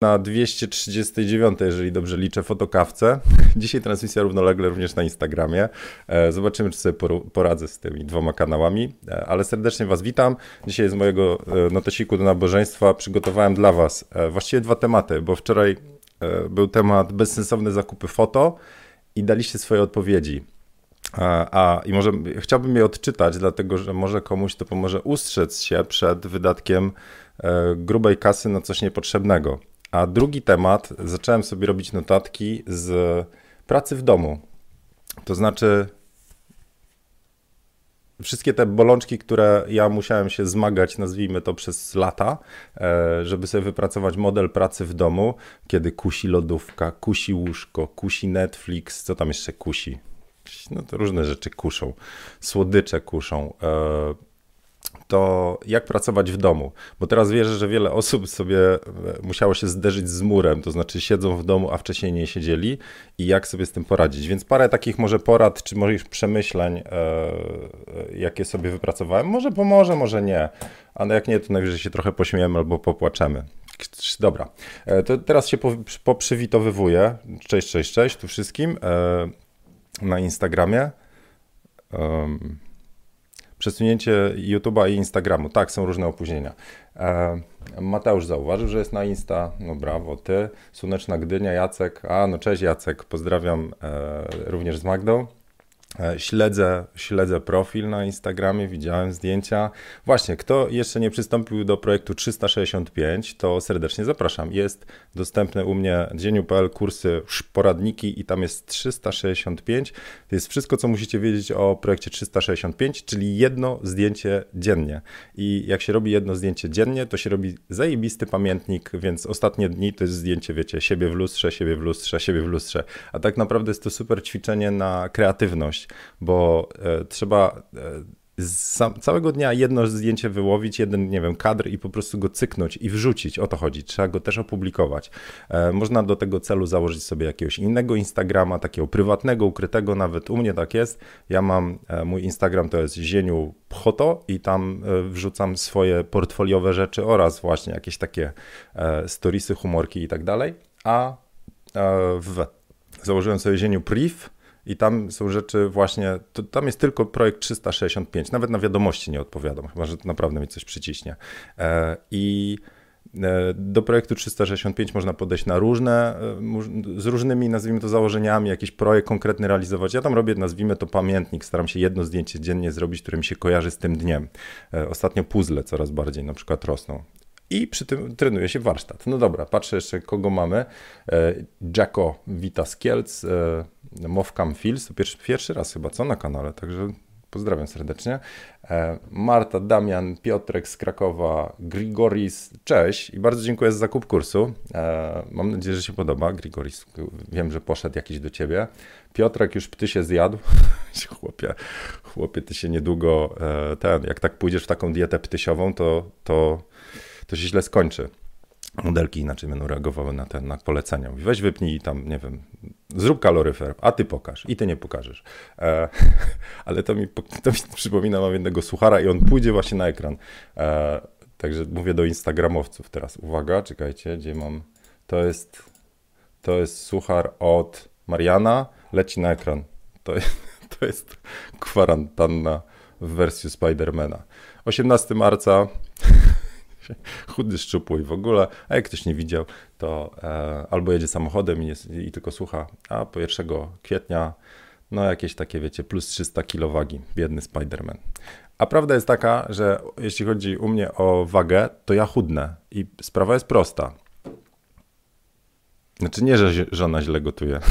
na 239, jeżeli dobrze liczę, fotokawce. Dzisiaj transmisja równolegle również na Instagramie. E, zobaczymy, czy sobie poradzę z tymi dwoma kanałami, e, ale serdecznie Was witam. Dzisiaj z mojego e, notesiku do nabożeństwa przygotowałem dla Was właściwie dwa tematy, bo wczoraj był temat bezsensowne zakupy foto i daliście swoje odpowiedzi. A, a, i może chciałbym je odczytać, dlatego że może komuś to pomoże ustrzec się przed wydatkiem grubej kasy na coś niepotrzebnego. A drugi temat, zacząłem sobie robić notatki z pracy w domu. To znaczy, wszystkie te bolączki, które ja musiałem się zmagać, nazwijmy to przez lata, e, żeby sobie wypracować model pracy w domu, kiedy kusi lodówka, kusi łóżko, kusi Netflix, co tam jeszcze kusi? No to różne rzeczy kuszą, słodycze kuszą, e, to jak pracować w domu? Bo teraz wierzę, że wiele osób sobie e, musiało się zderzyć z murem, to znaczy siedzą w domu, a wcześniej nie siedzieli i jak sobie z tym poradzić. Więc parę takich może porad, czy może już przemyśleń, e, e, jakie sobie wypracowałem, może pomoże, może nie, ale jak nie, to najwyżej się trochę pośmiejemy albo popłaczemy. Dobra, to teraz się poprzywitowywuję. Cześć, cześć, cześć tu wszystkim na Instagramie. Przesunięcie YouTube'a i Instagramu. Tak, są różne opóźnienia. E, Mateusz zauważył, że jest na Insta. No brawo, ty. Słoneczna Gdynia, Jacek. A, no cześć Jacek, pozdrawiam e, również z Magdą. E, śledzę, śledzę profil na Instagramie, widziałem zdjęcia. Właśnie, kto jeszcze nie przystąpił do projektu 365, to serdecznie zapraszam. Jest dostępne u mnie dzieniu.pl kursy, poradniki i tam jest 365. To jest wszystko, co musicie wiedzieć o projekcie 365, czyli jedno zdjęcie dziennie. I jak się robi jedno zdjęcie dziennie, to się robi zajebisty pamiętnik, więc ostatnie dni to jest zdjęcie, wiecie, siebie w lustrze, siebie w lustrze, siebie w lustrze. A tak naprawdę jest to super ćwiczenie na kreatywność bo e, trzeba e, całego dnia jedno zdjęcie wyłowić, jeden, nie wiem, kadr i po prostu go cyknąć i wrzucić. O to chodzi. Trzeba go też opublikować. E, można do tego celu założyć sobie jakiegoś innego Instagrama, takiego prywatnego, ukrytego, nawet u mnie tak jest. Ja mam, mój Instagram to jest zieniu pchoto i tam wrzucam swoje portfoliowe rzeczy oraz właśnie jakieś takie storiesy, humorki i tak dalej. A w, założyłem sobie zieniu priv, i tam są rzeczy właśnie, to, tam jest tylko projekt 365, nawet na wiadomości nie odpowiadam, chyba że naprawdę mi coś przyciśnie. E, I e, do projektu 365 można podejść na różne, e, z różnymi, nazwijmy to, założeniami, jakiś projekt konkretny realizować. Ja tam robię, nazwijmy to pamiętnik, staram się jedno zdjęcie dziennie zrobić, które mi się kojarzy z tym dniem. Ostatnio puzzle coraz bardziej na przykład rosną. I przy tym trenuje się warsztat. No dobra, patrzę jeszcze, kogo mamy. Jacko Vitas Kielc, Mowcam Fields, to pierwszy, pierwszy raz chyba, co na kanale, także pozdrawiam serdecznie. E, Marta, Damian, Piotrek z Krakowa, Grigoris, cześć i bardzo dziękuję za zakup kursu. E, mam nadzieję, że się podoba. Grigoris, wiem, że poszedł jakiś do ciebie. Piotrek już pty się zjadł. chłopie, chłopie, ty się niedługo, e, ten, jak tak pójdziesz w taką dietę ptysiową, to, to, to się źle skończy modelki inaczej będą reagowały na ten, na polecenia. weź wypnij tam, nie wiem, zrób kaloryfer, a ty pokaż i ty nie pokażesz. E, ale to mi, to mi przypomina, mam jednego suchara i on pójdzie właśnie na ekran. E, także mówię do instagramowców teraz. Uwaga, czekajcie, gdzie mam, to jest, to jest suchar od Mariana, leci na ekran. To jest, to jest kwarantanna w wersji Spidermana. 18 marca chudy, szczupły i w ogóle, a jak ktoś nie widział, to e, albo jedzie samochodem i, jest, i tylko słucha, a po 1 kwietnia no jakieś takie, wiecie, plus 300 kg wagi, biedny Spiderman. A prawda jest taka, że jeśli chodzi u mnie o wagę, to ja chudnę i sprawa jest prosta. Znaczy nie, że żona źle gotuje.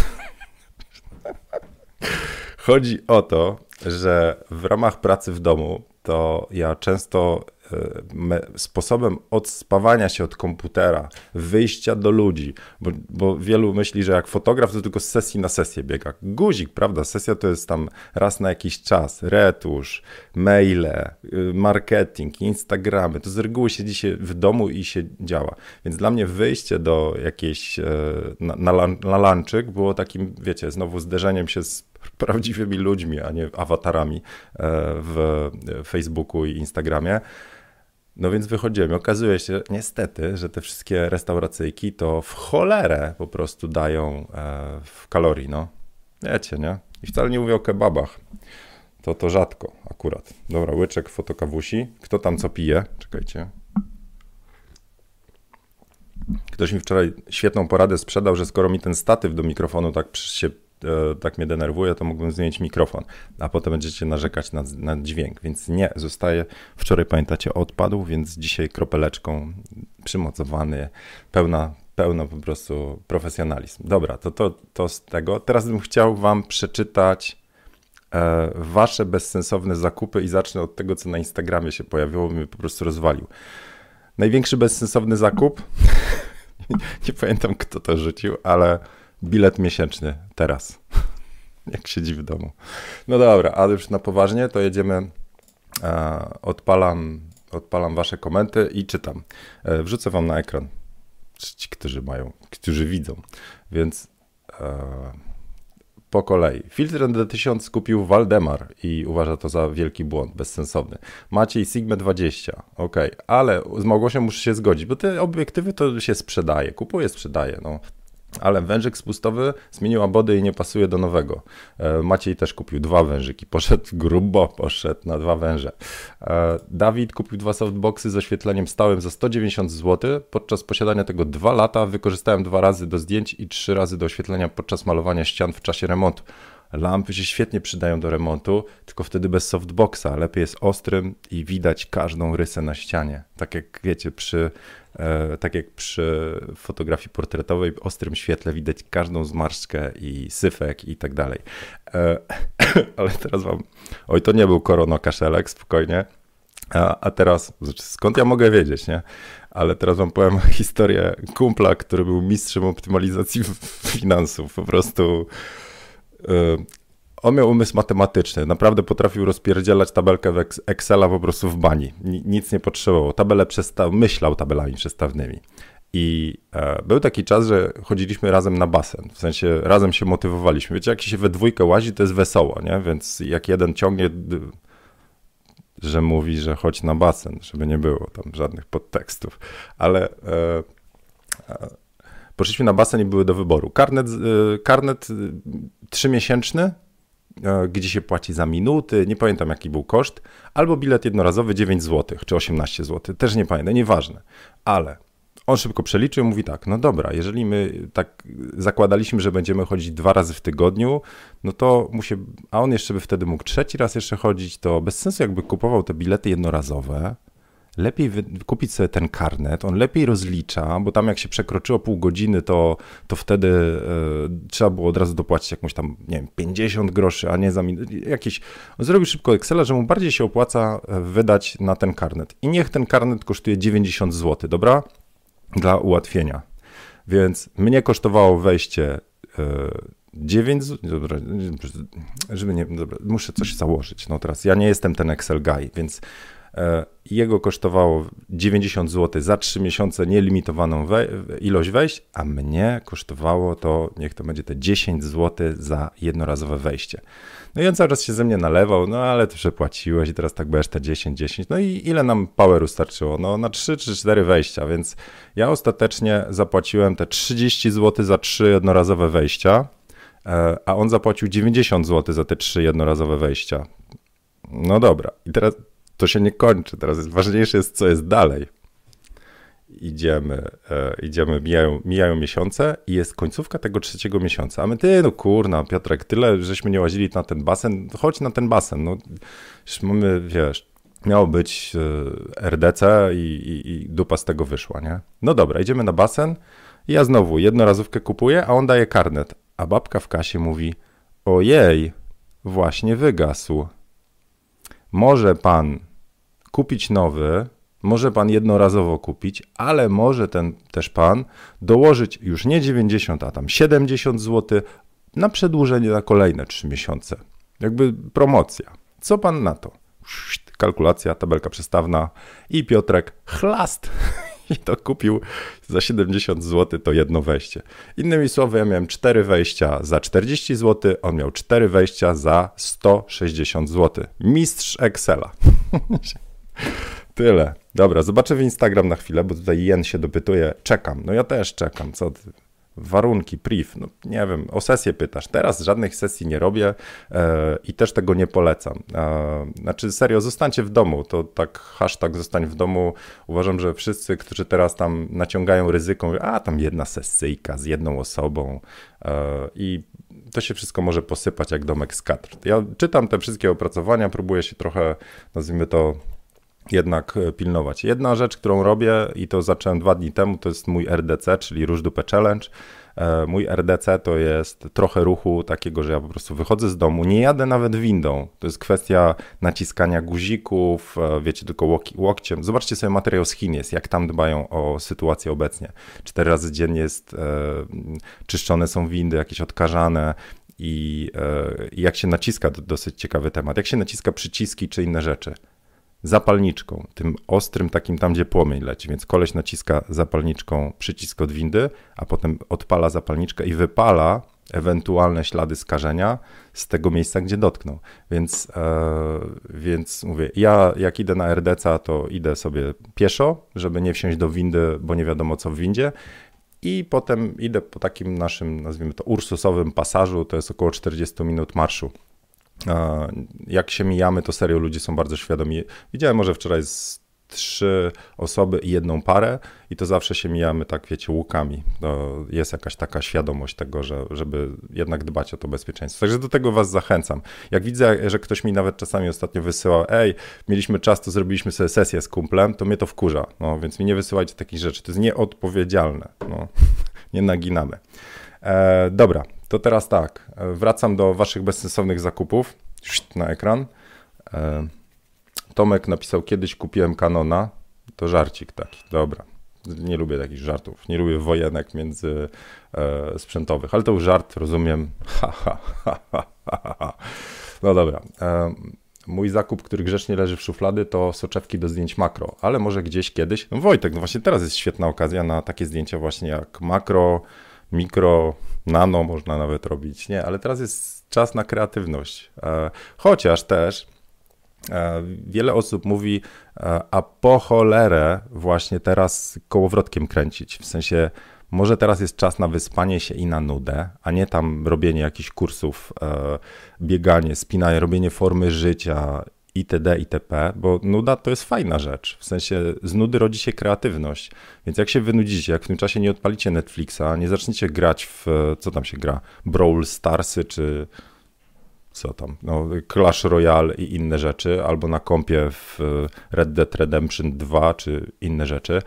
Chodzi o to, że w ramach pracy w domu to ja często sposobem odspawania się od komputera, wyjścia do ludzi, bo, bo, wielu myśli, że jak fotograf to tylko z sesji na sesję biega. Guzik, prawda? Sesja to jest tam raz na jakiś czas, retusz, maile, y, marketing, Instagramy. To z reguły siedzi się w domu i się działa. Więc dla mnie wyjście do jakiejś, e, na, na, na było takim, wiecie, znowu zderzeniem się z prawdziwymi ludźmi, a nie awatarami e, w Facebooku i Instagramie. No więc wychodziłem okazuje się niestety, że te wszystkie restauracyjki to w cholerę po prostu dają e, w kalorii, no. Wiecie, nie? I wcale nie mówię o kebabach. To to rzadko akurat. Dobra, łyczek fotokawusi. Kto tam co pije? Czekajcie. Ktoś mi wczoraj świetną poradę sprzedał, że skoro mi ten statyw do mikrofonu tak się tak mnie denerwuje, to mógłbym zmienić mikrofon, a potem będziecie narzekać na, na, dźwięk, więc nie, zostaje, wczoraj pamiętacie, odpadł, więc dzisiaj kropeleczką przymocowany, pełna, pełna po prostu profesjonalizm. Dobra, to, to, to z tego. Teraz bym chciał wam przeczytać e, wasze bezsensowne zakupy i zacznę od tego, co na Instagramie się pojawiło, mnie po prostu rozwalił. Największy bezsensowny zakup. nie pamiętam, kto to rzucił, ale bilet miesięczny teraz. Jak siedzi w domu. No dobra, ale już na poważnie to jedziemy. E, odpalam, odpalam wasze komenty i czytam. E, wrzucę wam na ekran. Ci, którzy mają, którzy widzą. Więc. E, po kolei. Filtr ND1000 kupił Waldemar i uważa to za wielki błąd, bezsensowny. Maciej Sigma 20, ok, ale z Małgosią muszę się zgodzić, bo te obiektywy to się sprzedaje, kupuje, sprzedaje. No. Ale wężyk spustowy zmienił abody i nie pasuje do nowego. E, Maciej też kupił dwa wężyki. Poszedł grubo, poszedł na dwa węże. E, Dawid kupił dwa softboxy z oświetleniem stałym za 190 zł. Podczas posiadania tego dwa lata wykorzystałem dwa razy do zdjęć i trzy razy do oświetlenia podczas malowania ścian w czasie remontu. Lampy się świetnie przydają do remontu, tylko wtedy bez softboxa. Lepiej jest ostrym i widać każdą rysę na ścianie. Tak jak wiecie, przy tak jak przy fotografii portretowej, w ostrym świetle widać każdą zmarszczkę i syfek i tak dalej. E, ale teraz wam, oj to nie był koronokaszelek, spokojnie. A, a teraz, znaczy, skąd ja mogę wiedzieć, nie? Ale teraz wam powiem historię kumpla, który był mistrzem optymalizacji finansów. Po prostu e, on miał umysł matematyczny, naprawdę potrafił rozpierdzielać tabelkę w Excela po prostu w bani. Nic nie potrzebował. Tabelę przestał, myślał tabelami przestawnymi. I e, był taki czas, że chodziliśmy razem na basen, w sensie razem się motywowaliśmy. Wiecie, jak się we dwójkę łazi, to jest wesoło, nie? Więc jak jeden ciągnie, że mówi, że chodź na basen, żeby nie było tam żadnych podtekstów. Ale e, e, poszliśmy na basen i były do wyboru. Karnet, e, karnet e, trzymiesięczny gdzie się płaci za minuty, nie pamiętam jaki był koszt, albo bilet jednorazowy 9 zł czy 18 zł, też nie pamiętam, nieważne, ale on szybko przeliczył i mówi tak, no dobra, jeżeli my tak zakładaliśmy, że będziemy chodzić dwa razy w tygodniu, no to mu się, a on jeszcze by wtedy mógł trzeci raz jeszcze chodzić, to bez sensu jakby kupował te bilety jednorazowe, lepiej kupić sobie ten karnet, on lepiej rozlicza, bo tam jak się przekroczyło pół godziny, to, to wtedy y, trzeba było od razu dopłacić jakąś tam, nie wiem, 50 groszy, a nie za jakieś... On zrobił szybko Excela, że mu bardziej się opłaca e, wydać na ten karnet. I niech ten karnet kosztuje 90 zł, dobra? Dla ułatwienia. Więc mnie kosztowało wejście y, 9, dobra, żeby nie, dobra, muszę coś założyć. No teraz ja nie jestem ten Excel guy, więc E, jego kosztowało 90 zł za 3 miesiące nielimitowaną ilość wejść, a mnie kosztowało to, niech to będzie te 10 zł za jednorazowe wejście. No i on cały czas się ze mnie nalewał, no ale ty przepłaciłeś i teraz tak będziesz te 10, 10. No i ile nam poweru starczyło? No na 3 czy 4 wejścia, więc ja ostatecznie zapłaciłem te 30 zł za 3 jednorazowe wejścia, e, a on zapłacił 90 zł za te 3 jednorazowe wejścia. No dobra, i teraz to się nie kończy. Teraz ważniejsze jest, co jest dalej. Idziemy, e, idziemy mijają, mijają miesiące i jest końcówka tego trzeciego miesiąca. A my, ty, no kurna, Piotrek, tyle, żeśmy nie łazili na ten basen, chodź na ten basen. No, już mamy, wiesz, miało być e, RDC i, i, i dupa z tego wyszła, nie? No dobra, idziemy na basen i ja znowu jednorazówkę kupuję, a on daje karnet. A babka w kasie mówi, ojej, właśnie wygasł. Może pan kupić nowy, może pan jednorazowo kupić, ale może ten też pan dołożyć już nie 90, a tam 70 zł na przedłużenie na kolejne 3 miesiące. Jakby promocja. Co pan na to? Kalkulacja, tabelka przestawna i Piotrek chlast i to kupił za 70 zł to jedno wejście. Innymi słowy, ja miałem 4 wejścia za 40 zł, on miał 4 wejścia za 160 zł. Mistrz Excela. Tyle. Dobra, zobaczę w Instagram na chwilę, bo tutaj Jen się dopytuje. Czekam. No ja też czekam. Co ty? warunki, priv, no nie wiem, o sesję pytasz. Teraz żadnych sesji nie robię e, i też tego nie polecam. E, znaczy serio, zostańcie w domu, to tak hashtag zostań w domu. Uważam, że wszyscy, którzy teraz tam naciągają ryzyko, a tam jedna sesyjka z jedną osobą e, i to się wszystko może posypać jak domek z. Ja czytam te wszystkie opracowania, próbuję się trochę, nazwijmy to, jednak e, pilnować. Jedna rzecz, którą robię i to zacząłem dwa dni temu, to jest mój RDC, czyli Róż Dupę Challenge. E, mój RDC to jest trochę ruchu takiego, że ja po prostu wychodzę z domu, nie jadę nawet windą. To jest kwestia naciskania guzików, e, wiecie, tylko łok łokciem. Zobaczcie sobie materiał z Chin jest, jak tam dbają o sytuację obecnie. Cztery razy dziennie jest, e, czyszczone są windy, jakieś odkażane, i, e, jak się naciska, to dosyć ciekawy temat, jak się naciska przyciski czy inne rzeczy zapalniczką, tym ostrym takim tam, gdzie płomień leci. Więc koleś naciska zapalniczką przycisk od windy, a potem odpala zapalniczkę i wypala ewentualne ślady skażenia z tego miejsca, gdzie dotknął. Więc, e, więc mówię, ja jak idę na RDC, to idę sobie pieszo, żeby nie wsiąść do windy, bo nie wiadomo co w windzie. I potem idę po takim naszym, nazwijmy to, ursusowym pasażu, to jest około 40 minut marszu jak się mijamy, to serio ludzie są bardzo świadomi. Widziałem może wczoraj z trzy osoby i jedną parę i to zawsze się mijamy tak, wiecie, łukami. To jest jakaś taka świadomość tego, że, żeby jednak dbać o to bezpieczeństwo. Także do tego was zachęcam. Jak widzę, że ktoś mi nawet czasami ostatnio wysyłał, ej, mieliśmy czas, to zrobiliśmy sobie sesję z kumplem, to mnie to wkurza. No, więc mi nie wysyłajcie takich rzeczy. To jest nieodpowiedzialne. No, nie naginamy. E, dobra, to teraz tak, wracam do waszych bezsensownych zakupów na ekran. E, Tomek napisał, kiedyś kupiłem Canona. To żarcik taki, dobra. Nie lubię takich żartów. Nie lubię wojenek między e, sprzętowych, ale to już żart, rozumiem. No dobra. E, mój zakup, który grzecznie leży w szuflady, to soczewki do zdjęć makro, ale może gdzieś kiedyś. No Wojtek, no właśnie teraz jest świetna okazja na takie zdjęcia właśnie jak makro, mikro, nano można nawet robić, nie, ale teraz jest czas na kreatywność. E, chociaż też e, wiele osób mówi, e, a po cholerę właśnie teraz kołowrotkiem kręcić, w sensie może teraz jest czas na wyspanie się i na nudę, a nie tam robienie jakichś kursów, bieganie, spinanie, robienie formy życia itd., itp., bo nuda to jest fajna rzecz. W sensie z nudy rodzi się kreatywność. Więc jak się wynudzicie, jak w tym czasie nie odpalicie Netflixa, nie zaczniecie grać w, co tam się gra, Brawl Starsy czy co tam, no, Clash Royale i inne rzeczy, albo na kompie w Red Dead Redemption 2 czy inne rzeczy,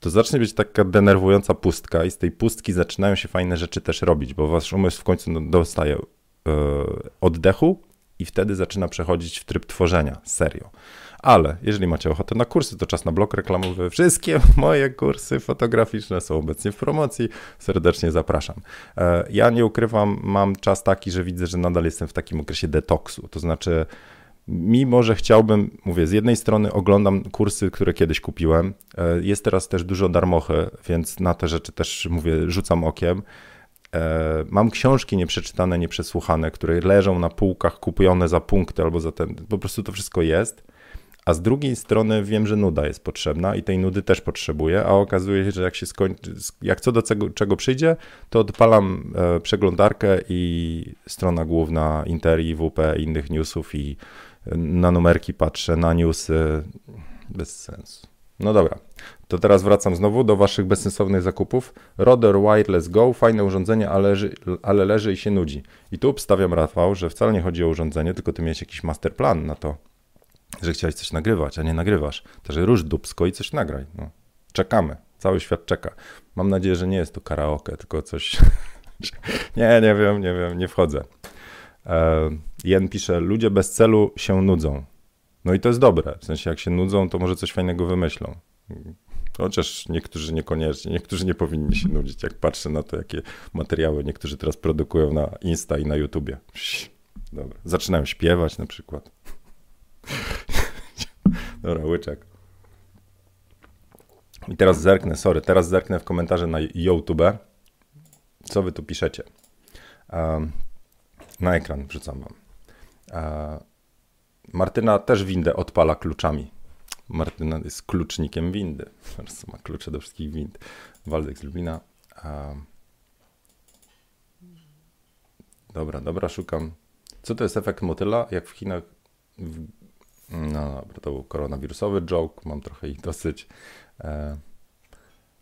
to zacznie być taka denerwująca pustka i z tej pustki zaczynają się fajne rzeczy też robić, bo wasz umysł w końcu dostaje yy, oddechu i wtedy zaczyna przechodzić w tryb tworzenia, serio. Ale jeżeli macie ochotę na kursy, to czas na blok reklamowy. Wszystkie moje kursy fotograficzne są obecnie w promocji. Serdecznie zapraszam. E, ja nie ukrywam, mam czas taki, że widzę, że nadal jestem w takim okresie detoksu. To znaczy, mimo że chciałbym, mówię, z jednej strony oglądam kursy, które kiedyś kupiłem. E, jest teraz też dużo darmochy, więc na te rzeczy też, mówię, rzucam okiem. E, mam książki nieprzeczytane, nieprzesłuchane, które leżą na półkach, kupione za punkty albo za ten. Po prostu to wszystko jest. A z drugiej strony wiem, że nuda jest potrzebna i tej nudy też potrzebuję, a okazuje się, że jak się skończy, jak co do czego, czego przyjdzie, to odpalam e, przeglądarkę i strona główna Interi, WP, innych newsów i na numerki patrzę, na newsy. Bez sensu. No dobra, to teraz wracam znowu do waszych bezsensownych zakupów. Roder Wireless Go, fajne urządzenie, ale leży, ale leży i się nudzi. I tu obstawiam, Rafał, że wcale nie chodzi o urządzenie, tylko ty miałeś jakiś masterplan na to, że chciałeś coś nagrywać, a nie nagrywasz. Także rusz dupsko i coś nagraj. No. Czekamy. Cały świat czeka. Mam nadzieję, że nie jest to karaoke, tylko coś... nie, nie wiem, nie wiem, nie wchodzę. E, Jen pisze, ludzie bez celu się nudzą. No i to jest dobre. W sensie, jak się nudzą, to może coś fajnego wymyślą. Chociaż niektórzy niekoniecznie, niektórzy nie powinni się nudzić, jak patrzę na to, jakie materiały niektórzy teraz produkują na Insta i na YouTubie. Dobra. Zaczynają śpiewać na przykład. Dobra, łyczek. I teraz zerknę, sorry, teraz zerknę w komentarze na YouTube. Co wy tu piszecie? Na ekran wrzucam wam. Uh, Martyna też windę odpala kluczami. Martyna jest klucznikiem windy. Ma klucze do wszystkich wind. Waldek z Lublina. Dobra, dobra, szukam. Co to jest efekt motyla? Jak w Chinach. No dobra, to był koronawirusowy joke, mam trochę ich dosyć. E...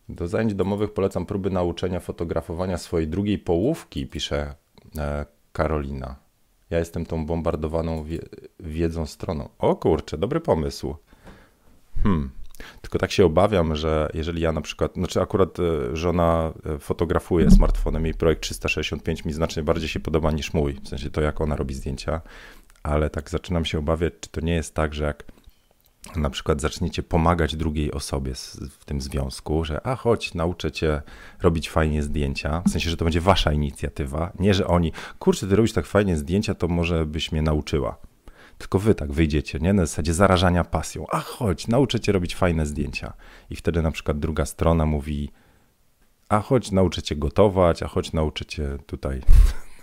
Do zajęć domowych polecam próby nauczenia fotografowania swojej drugiej połówki, pisze e, Karolina. Ja jestem tą bombardowaną wie wiedzą stroną. O kurczę, dobry pomysł. Hmm. Tylko tak się obawiam, że jeżeli ja na przykład, znaczy akurat e, żona e, fotografuje smartfonem, jej projekt 365 mi znacznie bardziej się podoba niż mój, w sensie to jak ona robi zdjęcia, ale tak zaczynam się obawiać, czy to nie jest tak, że jak na przykład zaczniecie pomagać drugiej osobie w tym związku, że a chodź, nauczę cię robić fajnie zdjęcia, w sensie, że to będzie wasza inicjatywa, nie, że oni, kurczę, ty robisz tak fajnie zdjęcia, to może byś mnie nauczyła. Tylko wy tak wyjdziecie, nie? Na zasadzie zarażania pasją. A chodź, nauczę cię robić fajne zdjęcia. I wtedy na przykład druga strona mówi, a chodź, nauczę cię gotować, a chodź, nauczę cię tutaj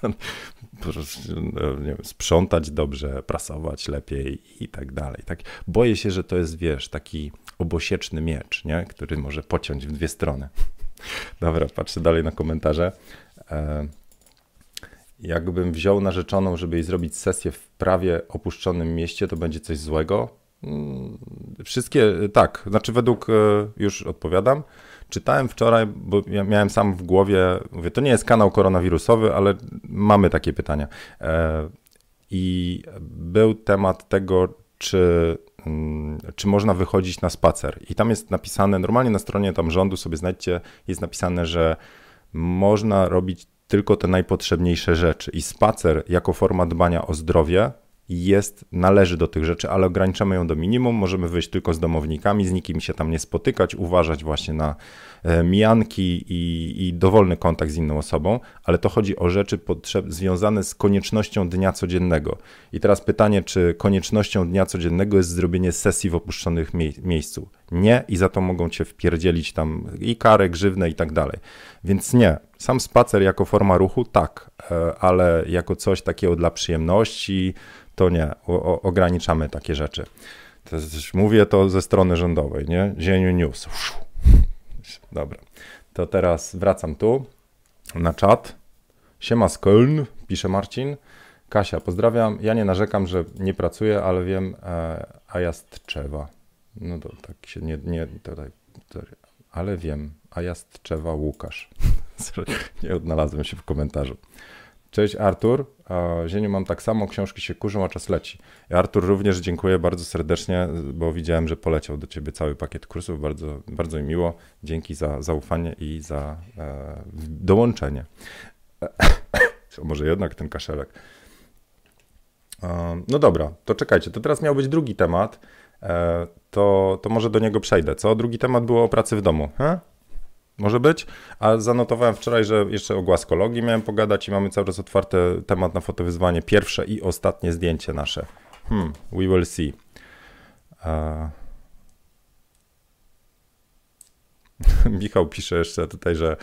nie wiem, sprzątać dobrze, prasować lepiej i tak dalej. Tak? Boję się, że to jest, wiesz, taki obosieczny miecz, nie? który może pociąć w dwie strony. Dobra, patrzę dalej na komentarze. E, jakbym wziął narzeczoną, żeby jej zrobić sesję w prawie opuszczonym mieście, to będzie coś złego? Mm, wszystkie, tak, znaczy według, e, już odpowiadam, Czytałem wczoraj, bo ja miałem sam w głowie, mówię, to nie jest kanał koronawirusowy, ale mamy takie pytania. E, I był temat tego, czy, mm, czy można wychodzić na spacer. I tam jest napisane, normalnie na stronie tam rządu sobie znajdźcie, jest napisane, że można robić tylko te najpotrzebniejsze rzeczy. I spacer jako forma dbania o zdrowie jest, należy do tych rzeczy, ale ograniczamy ją do minimum. Możemy wyjść tylko z domownikami, z nikim się tam nie spotykać, uważać właśnie na e, mijanki i, i dowolny kontakt z inną osobą, ale to chodzi o rzeczy potrzeb, związane z koniecznością dnia codziennego. I teraz pytanie, czy koniecznością dnia codziennego jest zrobienie sesji w opuszczonych mie miejscu? Nie i za to mogą cię wpierdzielić tam i karę, grzywne i tak dalej. Więc nie. Sam spacer jako forma ruchu, tak, e, ale jako coś takiego dla przyjemności, to nie, o, ograniczamy takie rzeczy. To mówię to ze strony rządowej, nie? Zieniu News. Dobra, to teraz wracam tu na czat. Siema z Köln, pisze Marcin. Kasia, pozdrawiam. Ja nie narzekam, że nie pracuję, ale wiem, e, a ja Stczewa. No to tak się nie, nie tutaj, ale wiem, a ja Stczewa Łukasz. nie odnalazłem się w komentarzu. Cześć Artur. Zieniu mam tak samo, książki się kurzą, a czas leci. Artur również dziękuję bardzo serdecznie, bo widziałem, że poleciał do ciebie cały pakiet kursów. Bardzo, bardzo mi miło. Dzięki za zaufanie i za e, dołączenie. Może jednak ten kaszelek. E, no dobra, to czekajcie. To teraz miał być drugi temat. E, to, to może do niego przejdę. Co? Drugi temat było o pracy w domu. He? Może być, a zanotowałem wczoraj, że jeszcze o głaskologii miałem pogadać i mamy cały czas otwarty temat na fotowyzwanie. Pierwsze i ostatnie zdjęcie nasze. Hmm, we will see. Uh... Michał pisze jeszcze tutaj, że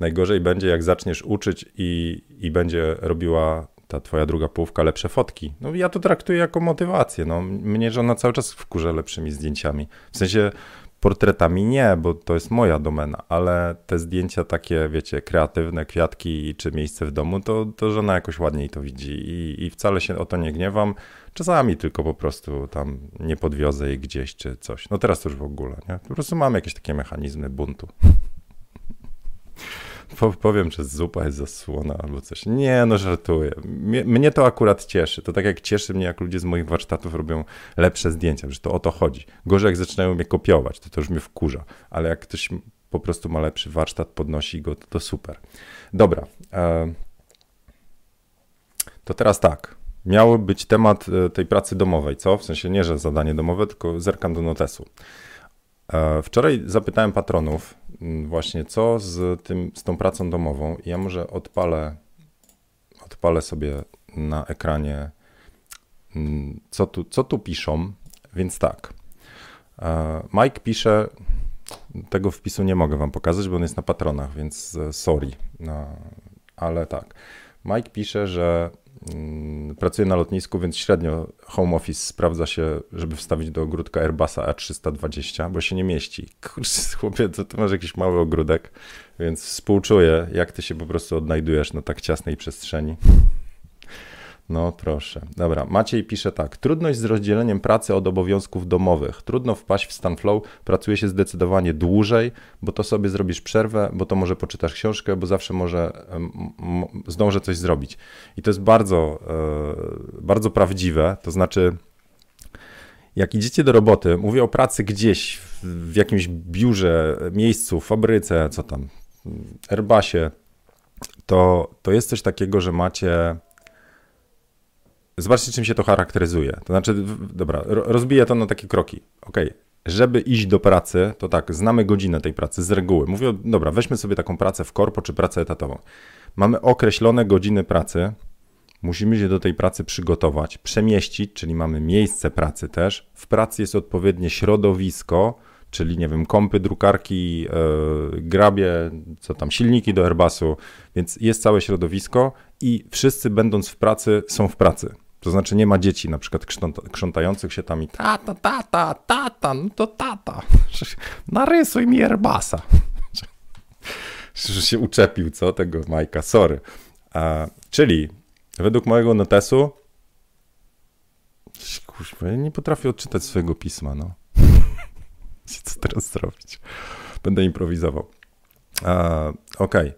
najgorzej będzie, jak zaczniesz uczyć i, i będzie robiła ta twoja druga połówka lepsze fotki. No ja to traktuję jako motywację. No, mnie żona cały czas wkurza lepszymi zdjęciami. W sensie Portretami nie, bo to jest moja domena, ale te zdjęcia takie, wiecie, kreatywne, kwiatki czy miejsce w domu, to, to żona jakoś ładniej to widzi i, i wcale się o to nie gniewam. Czasami tylko po prostu tam nie podwiozę jej gdzieś czy coś. No teraz to już w ogóle, nie? Po prostu mam jakieś takie mechanizmy buntu powiem, że zupa jest zasłona albo coś. Nie, no żartuję. Mnie, mnie, to akurat cieszy. To tak jak cieszy mnie, jak ludzie z moich warsztatów robią lepsze zdjęcia, że to o to chodzi. Gorzej jak zaczynają mnie kopiować, to to już mnie wkurza. Ale jak ktoś po prostu ma lepszy warsztat, podnosi go, to, to super. Dobra. E, to teraz tak. Miał być temat e, tej pracy domowej, co? W sensie nie, że zadanie domowe, tylko zerkam do notesu. E, wczoraj zapytałem patronów, Mm, właśnie co z, tym, z tą pracą domową. Ja może odpalę, odpalę sobie na ekranie, mm, co tu, co tu piszą. Więc tak. E, Mike pisze, tego wpisu nie mogę wam pokazać, bo on jest na patronach, więc e, sorry. No, ale tak. Mike pisze, że pracuję na lotnisku, więc średnio home office sprawdza się, żeby wstawić do ogródka Airbusa A320, bo się nie mieści. Kurczę, chłopie, to ty masz jakiś mały ogródek, więc współczuję, jak ty się po prostu odnajdujesz na tak ciasnej przestrzeni. No proszę. Dobra, Maciej pisze tak. Trudność z rozdzieleniem pracy od obowiązków domowych. Trudno wpaść w stan flow, pracuje się zdecydowanie dłużej, bo to sobie zrobisz przerwę, bo to może poczytasz książkę, bo zawsze może zdążę coś zrobić. I to jest bardzo, e, bardzo prawdziwe. To znaczy, jak idziecie do roboty, mówię o pracy gdzieś, w jakimś biurze, miejscu, fabryce, co tam, Airbusie, to, to jest coś takiego, że macie Zobaczcie, czym się to charakteryzuje. To znaczy, dobra, rozbiję to na takie kroki. Ok, żeby iść do pracy, to tak, znamy godzinę tej pracy z reguły. Mówię, dobra, weźmy sobie taką pracę w korpo czy pracę etatową. Mamy określone godziny pracy, musimy się do tej pracy przygotować, przemieścić, czyli mamy miejsce pracy też. W pracy jest odpowiednie środowisko, czyli nie wiem, kompy, drukarki, yy, grabie, co tam, silniki do Airbusu, więc jest całe środowisko i wszyscy będąc w pracy są w pracy. To znaczy nie ma dzieci na przykład krzątających się tam i tata, tata, tata, no to tata, narysuj mi Airbusa. Że się uczepił, co, tego Majka, sorry. A, czyli według mojego notesu Kuźwa, ja nie potrafię odczytać swojego pisma, no. Co teraz zrobić? Będę improwizował. Okej, okay.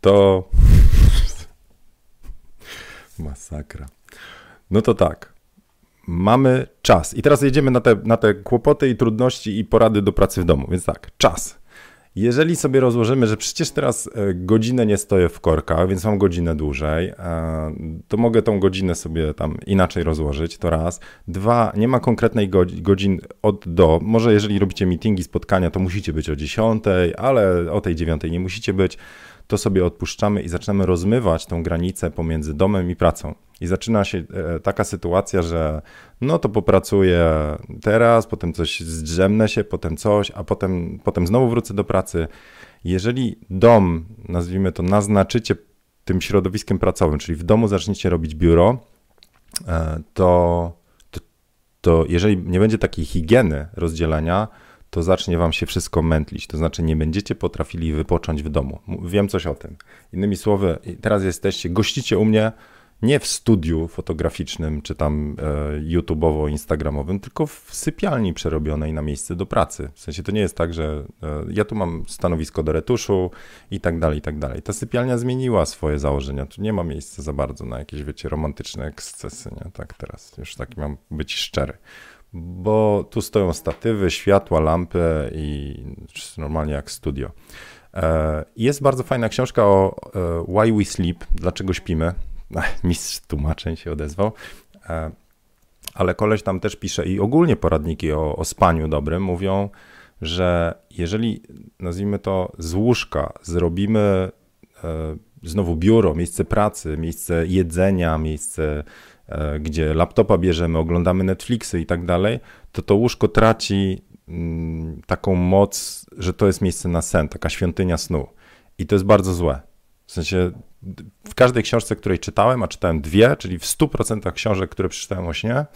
to masakra. No to tak. Mamy czas. I teraz jedziemy na te, na te kłopoty i trudności i porady do pracy w domu. Więc tak, czas. Jeżeli sobie rozłożymy, że przecież teraz e, godzinę nie stoję w korkach, więc mam godzinę dłużej, e, to mogę tą godzinę sobie tam inaczej rozłożyć, to raz. Dwa, nie ma konkretnej godzin od do. Może jeżeli robicie meetingi, spotkania, to musicie być o 10, ale o tej 9 nie musicie być to sobie odpuszczamy i zaczynamy rozmywać tą granicę pomiędzy domem i pracą. I zaczyna się e, taka sytuacja, że no to popracuję teraz, potem coś zdrzemnę się, potem coś, a potem, potem znowu wrócę do pracy. Jeżeli dom, nazwijmy to, naznaczycie tym środowiskiem pracowym, czyli w domu zaczniecie robić biuro, e, to, to, to jeżeli nie będzie takiej higieny rozdzielenia, to zacznie wam się wszystko mętlić. To znaczy, nie będziecie potrafili wypocząć w domu. Wiem coś o tym. Innymi słowy, teraz jesteście, gościcie u mnie nie w studiu fotograficznym czy tam e, YouTubeowo-instagramowym, tylko w sypialni przerobionej na miejsce do pracy. W sensie to nie jest tak, że e, ja tu mam stanowisko do retuszu i tak dalej, i tak dalej. Ta sypialnia zmieniła swoje założenia. Tu nie ma miejsca za bardzo na jakieś, wiecie, romantyczne ekscesy, nie? Tak teraz, już taki mam być szczery bo tu stoją statywy, światła, lampy i normalnie jak studio. E, jest bardzo fajna książka o e, Why We Sleep, dlaczego śpimy. Mistrz tłumaczeń się odezwał. E, ale koleś tam też pisze i ogólnie poradniki o, o spaniu dobrym mówią, że jeżeli nazwijmy to z łóżka zrobimy znowu biuro, miejsce pracy, miejsce jedzenia, miejsce gdzie laptopa bierzemy, oglądamy Netflixy i tak dalej, to to łóżko traci mm, taką moc, że to jest miejsce na sen, taka świątynia snu. I to jest bardzo złe. W sensie w każdej książce, której czytałem, a czytałem dwie, czyli w 100% książek, które przeczytałem o śnie,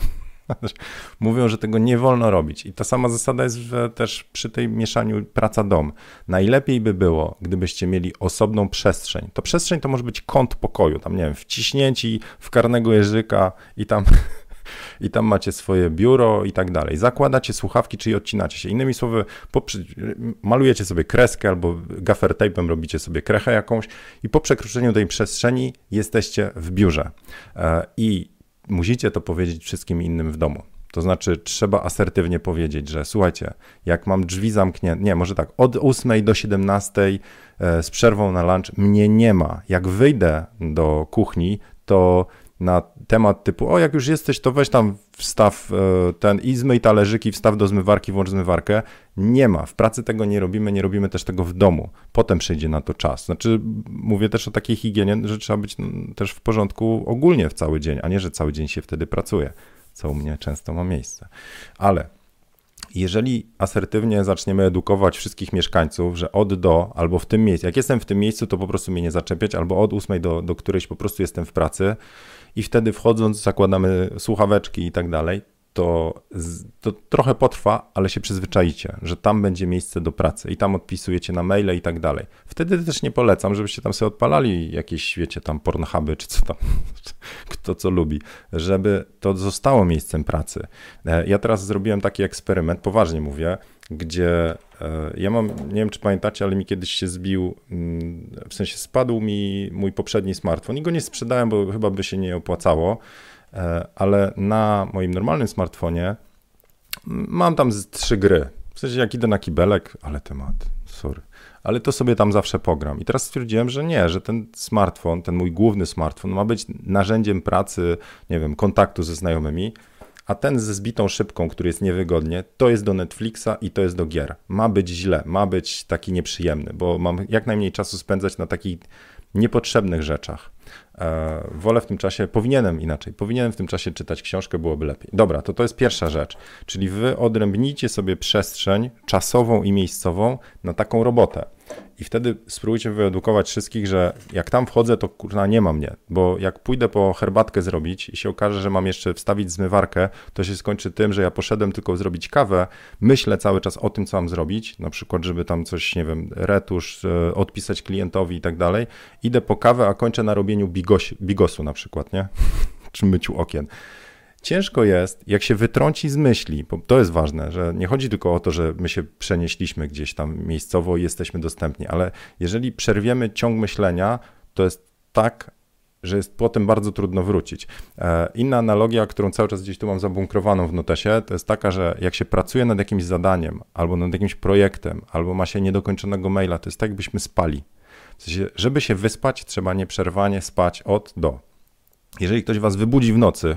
Mówią, że tego nie wolno robić. I ta sama zasada jest też przy tej mieszaniu praca-dom. Najlepiej by było, gdybyście mieli osobną przestrzeń. To przestrzeń to może być kąt pokoju, tam nie wiem, wciśnięci w karnego jeżyka i tam i tam macie swoje biuro i tak dalej. Zakładacie słuchawki, czyli odcinacie się. Innymi słowy, malujecie sobie kreskę albo gaffer tape'em robicie sobie krechę jakąś i po przekroczeniu tej przestrzeni jesteście w biurze. E, I musicie to powiedzieć wszystkim innym w domu. To znaczy, trzeba asertywnie powiedzieć, że słuchajcie, jak mam drzwi zamknięte, nie, może tak, od 8 do 17 e, z przerwą na lunch mnie nie ma. Jak wyjdę do kuchni, to na temat typu, o jak już jesteś, to weź tam wstaw e, ten i zmyj talerzyki, wstaw do zmywarki, włącz zmywarkę. Nie ma. W pracy tego nie robimy, nie robimy też tego w domu. Potem przyjdzie na to czas. Znaczy, mówię też o takiej higienie, że trzeba być też w porządku ogólnie w cały dzień, a nie, że cały dzień się wtedy pracuje, co u mnie często ma miejsce. Ale jeżeli asertywnie zaczniemy edukować wszystkich mieszkańców, że od do, albo w tym miejscu, jak jestem w tym miejscu, to po prostu mnie nie zaczepiać, albo od ósmej do, do którejś po prostu jestem w pracy i wtedy wchodząc zakładamy słuchaweczki i tak dalej, to, to trochę potrwa, ale się przyzwyczajicie, że tam będzie miejsce do pracy i tam odpisujecie na maile i tak dalej. Wtedy też nie polecam, żebyście tam sobie odpalali jakieś, wiecie, tam pornhuby czy co tam, kto co lubi, żeby to zostało miejscem pracy. E, ja teraz zrobiłem taki eksperyment, poważnie mówię, gdzie e, ja mam, nie wiem czy pamiętacie, ale mi kiedyś się zbił, mm, w sensie spadł mi mój poprzedni smartfon i go nie sprzedałem, bo chyba by się nie opłacało. E, ale na moim normalnym smartfonie mam tam trzy gry. W sensie jak idę na kibelek, ale temat, sorry. Ale to sobie tam zawsze pogram. I teraz stwierdziłem, że nie, że ten smartfon, ten mój główny smartfon ma być narzędziem pracy, nie wiem, kontaktu ze znajomymi, a ten ze zbitą szybką, który jest niewygodnie, to jest do Netflixa i to jest do gier. Ma być źle, ma być taki nieprzyjemny, bo mam jak najmniej czasu spędzać na takich niepotrzebnych rzeczach. E, wolę w tym czasie, powinienem inaczej, powinienem w tym czasie czytać książkę, byłoby lepiej. Dobra, to to jest pierwsza rzecz, czyli wy odrębnijcie sobie przestrzeń czasową i miejscową na taką robotę. I wtedy spróbujcie wyedukować wszystkich, że jak tam wchodzę, to kurna nie ma mnie, bo jak pójdę po herbatkę zrobić i się okaże, że mam jeszcze wstawić zmywarkę, to się skończy tym, że ja poszedłem tylko zrobić kawę, myślę cały czas o tym, co mam zrobić, na przykład, żeby tam coś, nie wiem, retusz, e, odpisać klientowi i tak dalej. Idę po kawę, a kończę na robieniu bigos, bigosu na przykład, nie? Czy myciu okien. Ciężko jest, jak się wytrąci z myśli, bo to jest ważne, że nie chodzi tylko o to, że my się przenieśliśmy gdzieś tam miejscowo i jesteśmy dostępni, ale jeżeli przerwiemy ciąg myślenia, to jest tak, że jest potem bardzo trudno wrócić. E, inna analogia, którą cały czas gdzieś tu mam zabunkrowaną w notesie, to jest taka, że jak się pracuje nad jakimś zadaniem, albo nad jakimś projektem, albo ma się niedokończonego maila, to jest tak, jakbyśmy spali. W sensie, żeby się wyspać, trzeba nieprzerwanie spać od do. Jeżeli ktoś was wybudzi w nocy,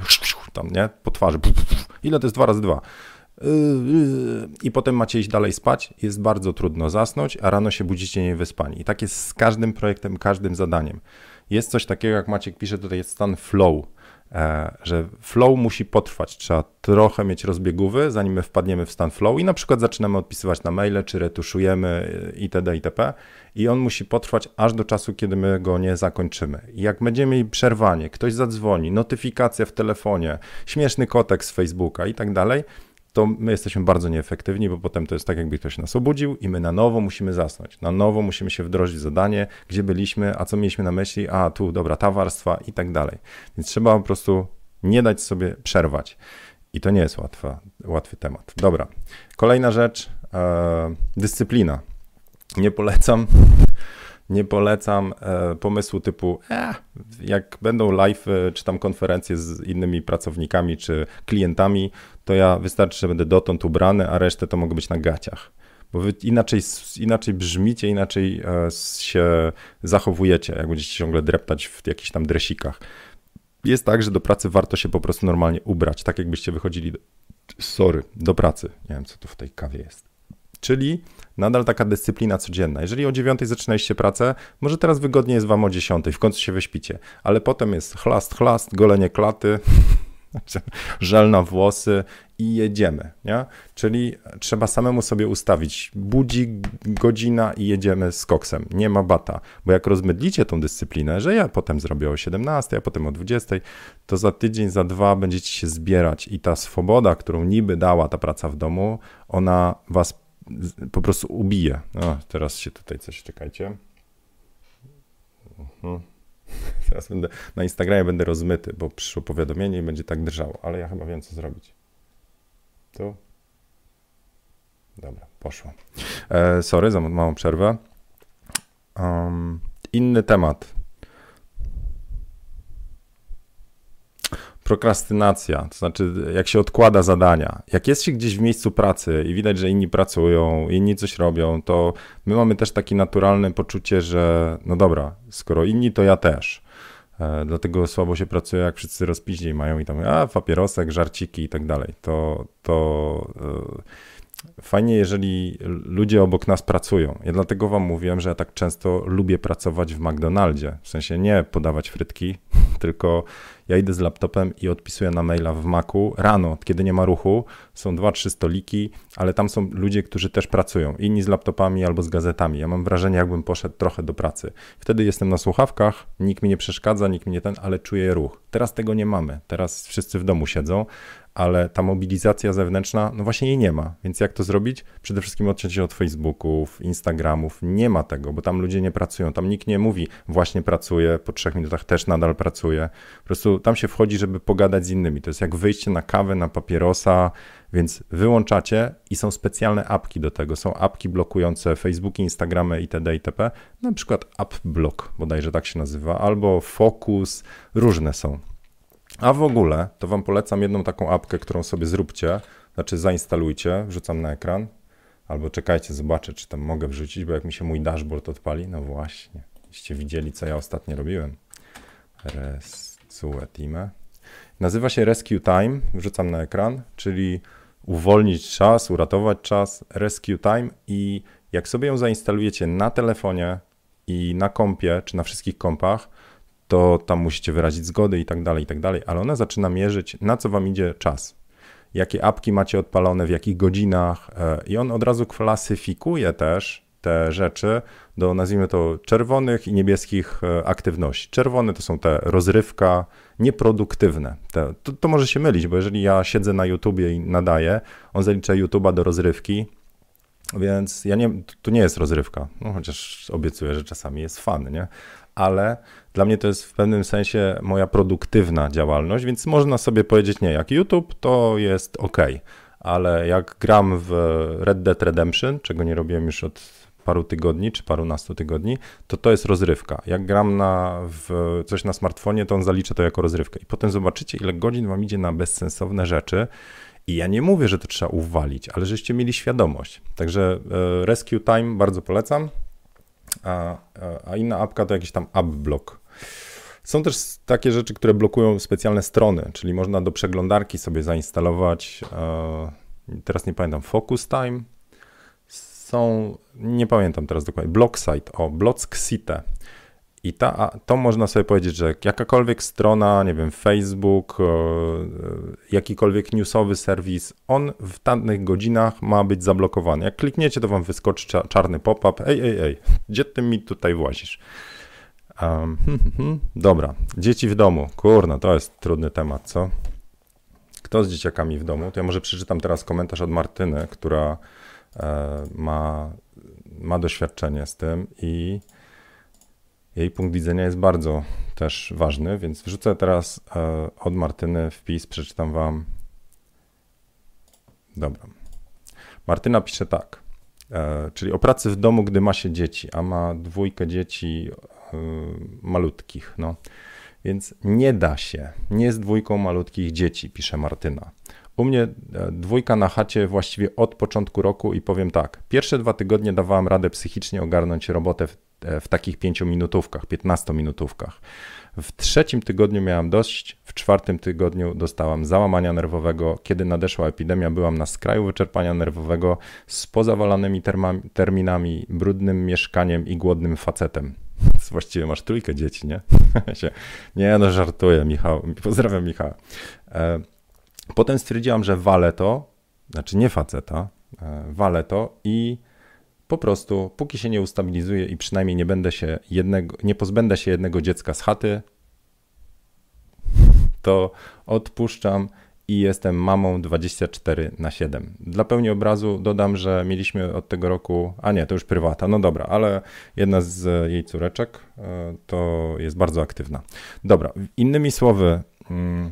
tam, nie, po twarzy, ile to jest dwa razy dwa? Yy, yy, I potem macie iść dalej spać, jest bardzo trudno zasnąć, a rano się budzicie niewyspani. I tak jest z każdym projektem, każdym zadaniem. Jest coś takiego, jak Maciek pisze, tutaj jest stan flow, że flow musi potrwać. Trzeba trochę mieć rozbiegówy, zanim my wpadniemy w stan flow i na przykład zaczynamy odpisywać na maile, czy retuszujemy itd. itp. I on musi potrwać aż do czasu, kiedy my go nie zakończymy. I jak będziemy mieli przerwanie, ktoś zadzwoni, notyfikacja w telefonie, śmieszny kotek z Facebooka i tak dalej, to my jesteśmy bardzo nieefektywni, bo potem to jest tak, jakby ktoś nas obudził i my na nowo musimy zasnąć. Na nowo musimy się wdrożyć w zadanie, gdzie byliśmy, a co mieliśmy na myśli, a tu, dobra, ta warstwa i tak dalej. Więc trzeba po prostu nie dać sobie przerwać. I to nie jest łatwa, łatwy temat. Dobra. Kolejna rzecz, e, dyscyplina. Nie polecam nie polecam e, pomysłu typu, e, jak będą live czy tam konferencje z innymi pracownikami czy klientami, to ja wystarczy, że będę dotąd ubrany, a resztę to mogę być na gaciach. Bo wy inaczej, inaczej brzmicie, inaczej e, się zachowujecie, jak będziecie ciągle dreptać w jakichś tam dresikach. Jest tak, że do pracy warto się po prostu normalnie ubrać, tak jakbyście wychodzili, do, sorry, do pracy. Nie wiem, co tu w tej kawie jest. Czyli nadal taka dyscyplina codzienna. Jeżeli o 9 zaczynaliście pracę, może teraz wygodnie jest wam o 10, w końcu się wyśpicie, ale potem jest chlast, chlast, golenie klaty, żel na włosy i jedziemy, nie? Czyli trzeba samemu sobie ustawić budzik, godzina i jedziemy z koksem. Nie ma bata, bo jak rozmydlicie tą dyscyplinę, że ja potem zrobię o 17, a potem o 20, to za tydzień, za dwa będziecie się zbierać i ta swoboda, którą niby dała ta praca w domu, ona was po prostu ubije. No, teraz się tutaj coś, czekajcie. Mhm. Teraz będę, na Instagramie będę rozmyty, bo przyszło powiadomienie i będzie tak drżało, ale ja chyba wiem, co zrobić. Tu. Dobra, poszło. E, sorry za małą przerwę. Um, inny temat. Prokrastynacja, to znaczy jak się odkłada zadania. Jak jest się gdzieś w miejscu pracy i widać, że inni pracują, inni coś robią, to my mamy też takie naturalne poczucie, że no dobra, skoro inni, to ja też. E, dlatego słabo się pracuje, jak wszyscy rozpiździej mają i tam, a papierosek, żarciki i tak dalej. To, to e, fajnie, jeżeli ludzie obok nas pracują. Ja dlatego wam mówiłem, że ja tak często lubię pracować w McDonaldzie. W sensie nie podawać frytki, tylko ja idę z laptopem i odpisuję na maila w Macu rano, kiedy nie ma ruchu. Są dwa, trzy stoliki, ale tam są ludzie, którzy też pracują. Inni z laptopami albo z gazetami. Ja mam wrażenie, jakbym poszedł trochę do pracy. Wtedy jestem na słuchawkach, nikt mi nie przeszkadza, nikt mi nie ten, ale czuję ruch. Teraz tego nie mamy. Teraz wszyscy w domu siedzą, ale ta mobilizacja zewnętrzna, no właśnie jej nie ma. Więc jak to zrobić? Przede wszystkim odciąć się od Facebooków, Instagramów. Nie ma tego, bo tam ludzie nie pracują. Tam nikt nie mówi, właśnie pracuję, po trzech minutach też nadal pracuję. Po prostu tam się wchodzi, żeby pogadać z innymi. To jest jak wyjście na kawę, na papierosa, więc wyłączacie i są specjalne apki do tego. Są apki blokujące Facebooki, Instagramy itd. itp. Na przykład AppBlock, bodajże tak się nazywa, albo Focus, różne są. A w ogóle to Wam polecam jedną taką apkę, którą sobie zróbcie, znaczy zainstalujcie, wrzucam na ekran, albo czekajcie, zobaczę, czy tam mogę wrzucić, bo jak mi się mój dashboard odpali, no właśnie, jeśli widzieli, co ja ostatnio robiłem. Rescue Team. Nazywa się Rescue Time, wrzucam na ekran, czyli uwolnić czas, uratować czas, Rescue Time i jak sobie ją zainstalujecie na telefonie i na kompie, czy na wszystkich kompach, to tam musicie wyrazić zgody i tak dalej, i tak dalej, ale ona zaczyna mierzyć, na co wam idzie czas, jakie apki macie odpalone, w jakich godzinach e, i on od razu klasyfikuje też te rzeczy do, nazwijmy to, czerwonych i niebieskich e, aktywności. Czerwone to są te rozrywka, nieproduktywne. Te, to, to może się mylić, bo jeżeli ja siedzę na YouTubie i nadaję, on zalicza YouTube'a do rozrywki, więc ja nie, to nie jest rozrywka, no chociaż obiecuję, że czasami jest fan, nie? Ale dla mnie to jest w pewnym sensie moja produktywna działalność, więc można sobie powiedzieć, nie, jak YouTube to jest ok, ale jak gram w Red Dead Redemption, czego nie robiłem już od paru tygodni czy parunastu tygodni, to to jest rozrywka. Jak gram na, w coś na smartfonie, to on zalicza to jako rozrywkę. I potem zobaczycie, ile godzin wam idzie na bezsensowne rzeczy. I ja nie mówię, że to trzeba uwalić, ale żeście mieli świadomość. Także e, Rescue Time bardzo polecam a, a inna apka to jakiś tam AppBlock. Są też takie rzeczy, które blokują specjalne strony, czyli można do przeglądarki sobie zainstalować, e, teraz nie pamiętam, Focus Time. Są, nie pamiętam teraz dokładnie, Blocksite, o, Blocksite. I ta, to można sobie powiedzieć, że jakakolwiek strona, nie wiem, Facebook, e, jakikolwiek newsowy serwis, on w danych godzinach ma być zablokowany. Jak klikniecie, to wam wyskoczy czarny pop-up. Ej, ej, ej, gdzie ty mi tutaj włazisz? Um, dobra, dzieci w domu. Kurna, to jest trudny temat, co? Kto z dzieciakami w domu? To ja może przeczytam teraz komentarz od Martyny, która e, ma, ma doświadczenie z tym i jej punkt widzenia jest bardzo też ważny, więc wrzucę teraz e, od Martyny wpis, przeczytam wam. Dobra. Martyna pisze tak, e, czyli o pracy w domu, gdy ma się dzieci, a ma dwójkę dzieci e, malutkich, no. Więc nie da się, nie z dwójką malutkich dzieci, pisze Martyna. U mnie dwójka na chacie właściwie od początku roku i powiem tak, pierwsze dwa tygodnie dawałem radę psychicznie ogarnąć robotę w w takich pięciominutówkach, 15-minutówkach. W trzecim tygodniu miałam dość, w czwartym tygodniu dostałam załamania nerwowego. Kiedy nadeszła epidemia, byłam na skraju wyczerpania nerwowego z pozawalanymi terminami, brudnym mieszkaniem i głodnym facetem. Właściwie masz trójkę dzieci, nie? nie, no żartuję, Michał. Pozdrawiam Michała. E, potem stwierdziłam, że walę to, znaczy nie faceta, e, walę to i po prostu, póki się nie ustabilizuje i przynajmniej nie będę się jednego, nie pozbędę się jednego dziecka z chaty, to odpuszczam i jestem mamą 24 na 7. Dla pełni obrazu dodam, że mieliśmy od tego roku, a nie, to już prywata, no dobra, ale jedna z jej córeczek e, to jest bardzo aktywna. Dobra, innymi słowy, mm,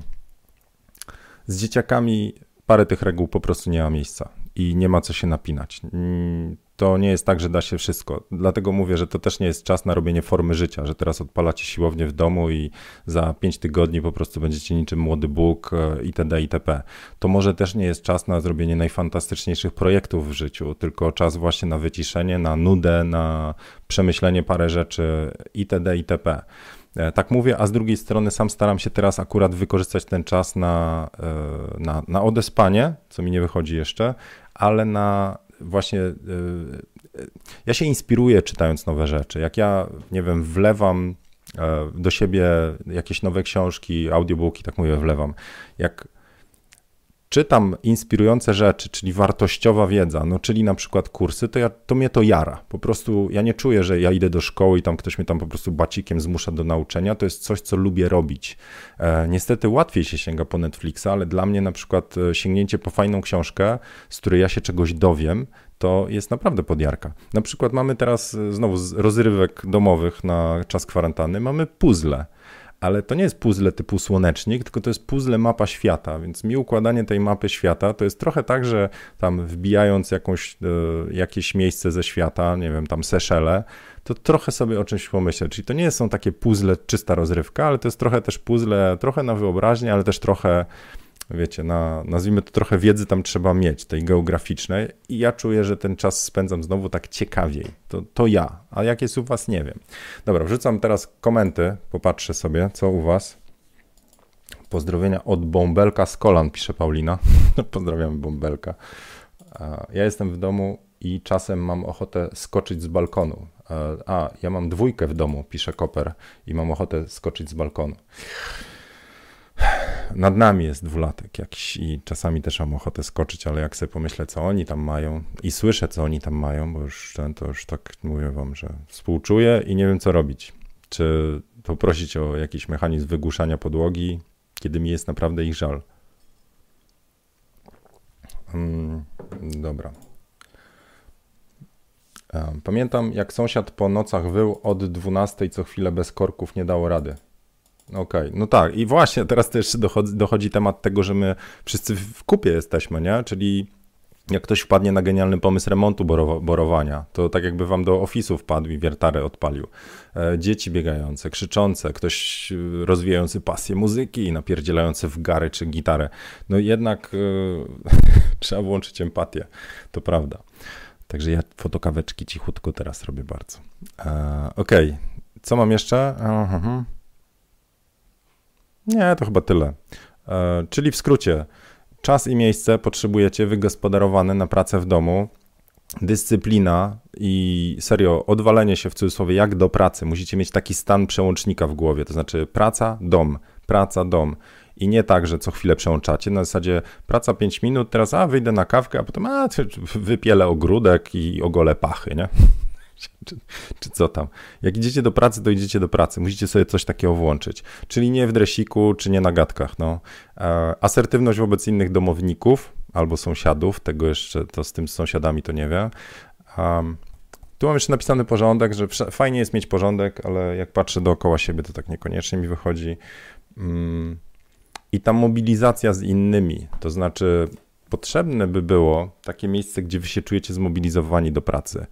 z dzieciakami parę tych reguł po prostu nie ma miejsca i nie ma co się napinać. To nie jest tak, że da się wszystko. Dlatego mówię, że to też nie jest czas na robienie formy życia, że teraz odpalacie siłownię w domu i za 5 tygodni po prostu będziecie niczym młody Bóg e, itd. itp. To może też nie jest czas na zrobienie najfantastyczniejszych projektów w życiu, tylko czas właśnie na wyciszenie, na nudę, na przemyślenie parę rzeczy itd. itp. E, tak mówię, a z drugiej strony sam staram się teraz akurat wykorzystać ten czas na, e, na, na odespanie, co mi nie wychodzi jeszcze, ale na właśnie y, y, ja się inspiruję czytając nowe rzeczy. Jak ja, nie wiem, wlewam do siebie jakieś nowe książki, audiobooki, tak mówię, wlewam. Jak czytam inspirujące rzeczy, czyli wartościowa wiedza, no czyli na przykład kursy, to, ja, to mnie to jara. Po prostu ja nie czuję, że ja idę do szkoły i tam ktoś mnie tam po prostu bacikiem zmusza do nauczenia. To jest coś, co lubię robić. E, niestety łatwiej się sięga po Netflixa, ale dla mnie na przykład e, sięgnięcie po fajną książkę, z której ja się czegoś dowiem, to jest naprawdę podjarka. Na przykład mamy teraz e, znowu z rozrywek domowych na czas kwarantanny, mamy puzzle ale to nie jest puzzle typu słonecznik, tylko to jest puzzle mapa świata, więc mi układanie tej mapy świata to jest trochę tak, że tam wbijając jakąś, e, jakieś miejsce ze świata, nie wiem, tam Seszele, to trochę sobie o czymś pomyślę. Czyli to nie są takie puzzle czysta rozrywka, ale to jest trochę też puzzle, trochę na wyobraźnię, ale też trochę wiecie, na, nazwijmy to trochę wiedzy tam trzeba mieć, tej geograficznej i ja czuję, że ten czas spędzam znowu tak ciekawiej. To, to ja, a jak jest u was, nie wiem. Dobra, wrzucam teraz komenty, popatrzę sobie, co u was. Pozdrowienia od Bąbelka z kolan, pisze Paulina. Pozdrawiam Bąbelka. Ja jestem w domu i czasem mam ochotę skoczyć z balkonu. A, ja mam dwójkę w domu, pisze Koper, i mam ochotę skoczyć z balkonu nad nami jest dwulatek jakiś i czasami też mam ochotę skoczyć, ale jak sobie pomyślę, co oni tam mają i słyszę, co oni tam mają, bo już to już tak mówię wam, że współczuję i nie wiem, co robić. Czy poprosić o jakiś mechanizm wygłuszania podłogi, kiedy mi jest naprawdę ich żal. Hmm, dobra. Pamiętam, jak sąsiad po nocach wył od 12 co chwilę bez korków nie dało rady. Okej, okay. no tak. I właśnie teraz też dochodzi, dochodzi temat tego, że my wszyscy w kupie jesteśmy, nie? Czyli jak ktoś wpadnie na genialny pomysł remontu borowania, to tak jakby wam do ofisu wpadł i wiertarę odpalił. E, dzieci biegające, krzyczące, ktoś e, rozwijający pasję muzyki i napierdzielający w gary czy gitarę. No jednak e, trzeba włączyć empatię, to prawda. Także ja fotokaweczki cichutko teraz robię bardzo. Okej, okay. co mam jeszcze? Aha. Nie, to chyba tyle. E, czyli w skrócie, czas i miejsce potrzebujecie wygospodarowane na pracę w domu, dyscyplina i serio odwalenie się w cudzysłowie jak do pracy. Musicie mieć taki stan przełącznika w głowie, to znaczy praca, dom, praca, dom. I nie tak, że co chwilę przełączacie. Na zasadzie praca 5 minut, teraz a wyjdę na kawkę, a potem a wypielę ogródek i ogolę pachy, nie? Czy, czy, co tam. Jak idziecie do pracy, to idziecie do pracy. Musicie sobie coś takiego włączyć. Czyli nie w dresiku, czy nie na gadkach. No. E, asertywność wobec innych domowników albo sąsiadów, tego jeszcze, to z tym sąsiadami to nie wiem. Um, tu mam jeszcze napisany porządek, że fajnie jest mieć porządek, ale jak patrzę dookoła siebie, to tak niekoniecznie mi wychodzi. Um, I ta mobilizacja z innymi, to znaczy potrzebne by było takie miejsce, gdzie wy się czujecie zmobilizowani do pracy.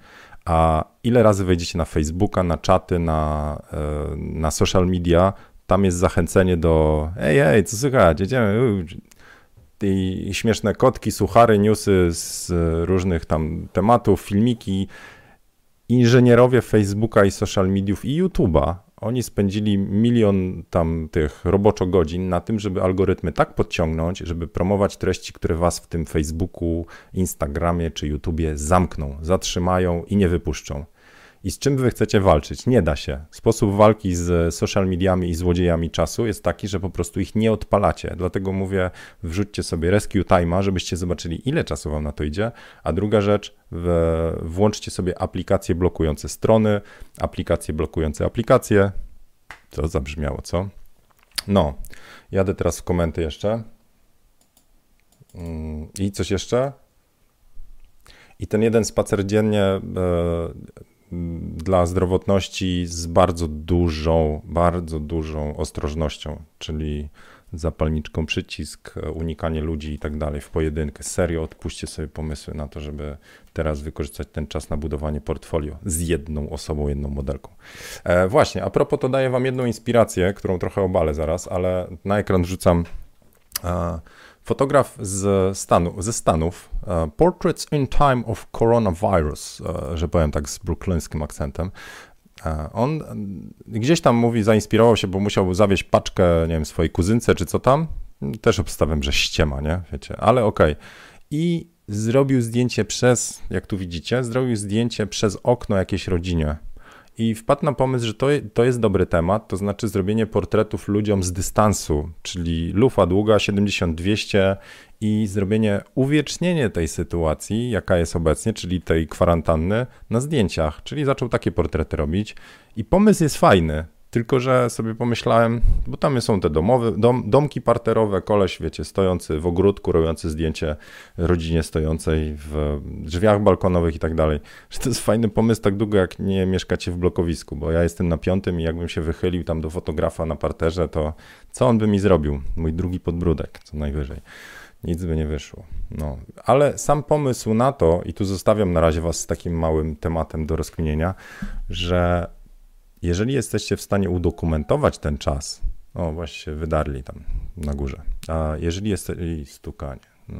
A ile razy wejdziecie na Facebooka, na czaty, na, e, na social media, tam jest zachęcenie do ej, ej, co słychać, jedziemy. I śmieszne kotki, suchary, newsy z różnych tam tematów, filmiki. Inżynierowie Facebooka i social mediów i YouTube'a oni spędzili milion tam tych roboczo godzin na tym, żeby algorytmy tak podciągnąć, żeby promować treści, które was w tym Facebooku, Instagramie czy YouTubie zamkną, zatrzymają i nie wypuszczą. I z czym wy chcecie walczyć? Nie da się. Sposób walki z social mediami i złodziejami czasu jest taki, że po prostu ich nie odpalacie. Dlatego mówię, wrzućcie sobie rescue time'a, żebyście zobaczyli, ile czasu wam na to idzie. A druga rzecz, włączcie sobie aplikacje blokujące strony, aplikacje blokujące aplikacje. To zabrzmiało, co? No, jadę teraz w komenty jeszcze. Mm, I coś jeszcze? I ten jeden spacer dziennie e, dla zdrowotności z bardzo dużą, bardzo dużą ostrożnością, czyli zapalniczką przycisk, unikanie ludzi i tak dalej w pojedynkę. Serio odpuśćcie sobie pomysły na to, żeby teraz wykorzystać ten czas na budowanie portfolio z jedną osobą, jedną modelką. E, właśnie, a propos to daję wam jedną inspirację, którą trochę obalę zaraz, ale na ekran wrzucam e, Fotograf z Stanu, ze Stanów, uh, Portraits in Time of Coronavirus, uh, że powiem tak z brooklyńskim akcentem. Uh, on gdzieś tam mówi, zainspirował się, bo musiał zawieźć paczkę, nie wiem, swojej kuzynce czy co tam. Też obstawiam, że ściema, nie? Wiecie, ale okej. Okay. I zrobił zdjęcie przez, jak tu widzicie, zrobił zdjęcie przez okno jakiejś rodzinie I wpadł na pomysł, że to, to jest dobry temat, to znaczy zrobienie portretów ludziom z dystansu, czyli lufa długa 70-200 i zrobienie, uwiecznienie tej sytuacji, jaka jest obecnie, czyli tej kwarantanny, na zdjęciach. Czyli zaczął takie portrety robić. I pomysł jest fajny. Tylko, że sobie pomyślałem, bo tam są te domowe, dom, domki parterowe, koleś, wiecie, stojący w ogródku, robiący zdjęcie rodzinie stojącej w drzwiach balkonowych i tak dalej. Że to jest fajny pomysł tak długo, jak nie mieszkacie w blokowisku, bo ja jestem na piątym i jakbym się wychylił tam do fotografa na parterze, to co on by mi zrobił? Mój drugi podbródek, co najwyżej. Nic by nie wyszło. No, ale sam pomysł na to, i tu zostawiam na razie Was z takim małym tematem do rozkminienia, że jeżeli jesteście w stanie udokumentować ten czas, o właśnie wydarli tam na górze, a jeżeli jest i stukanie no.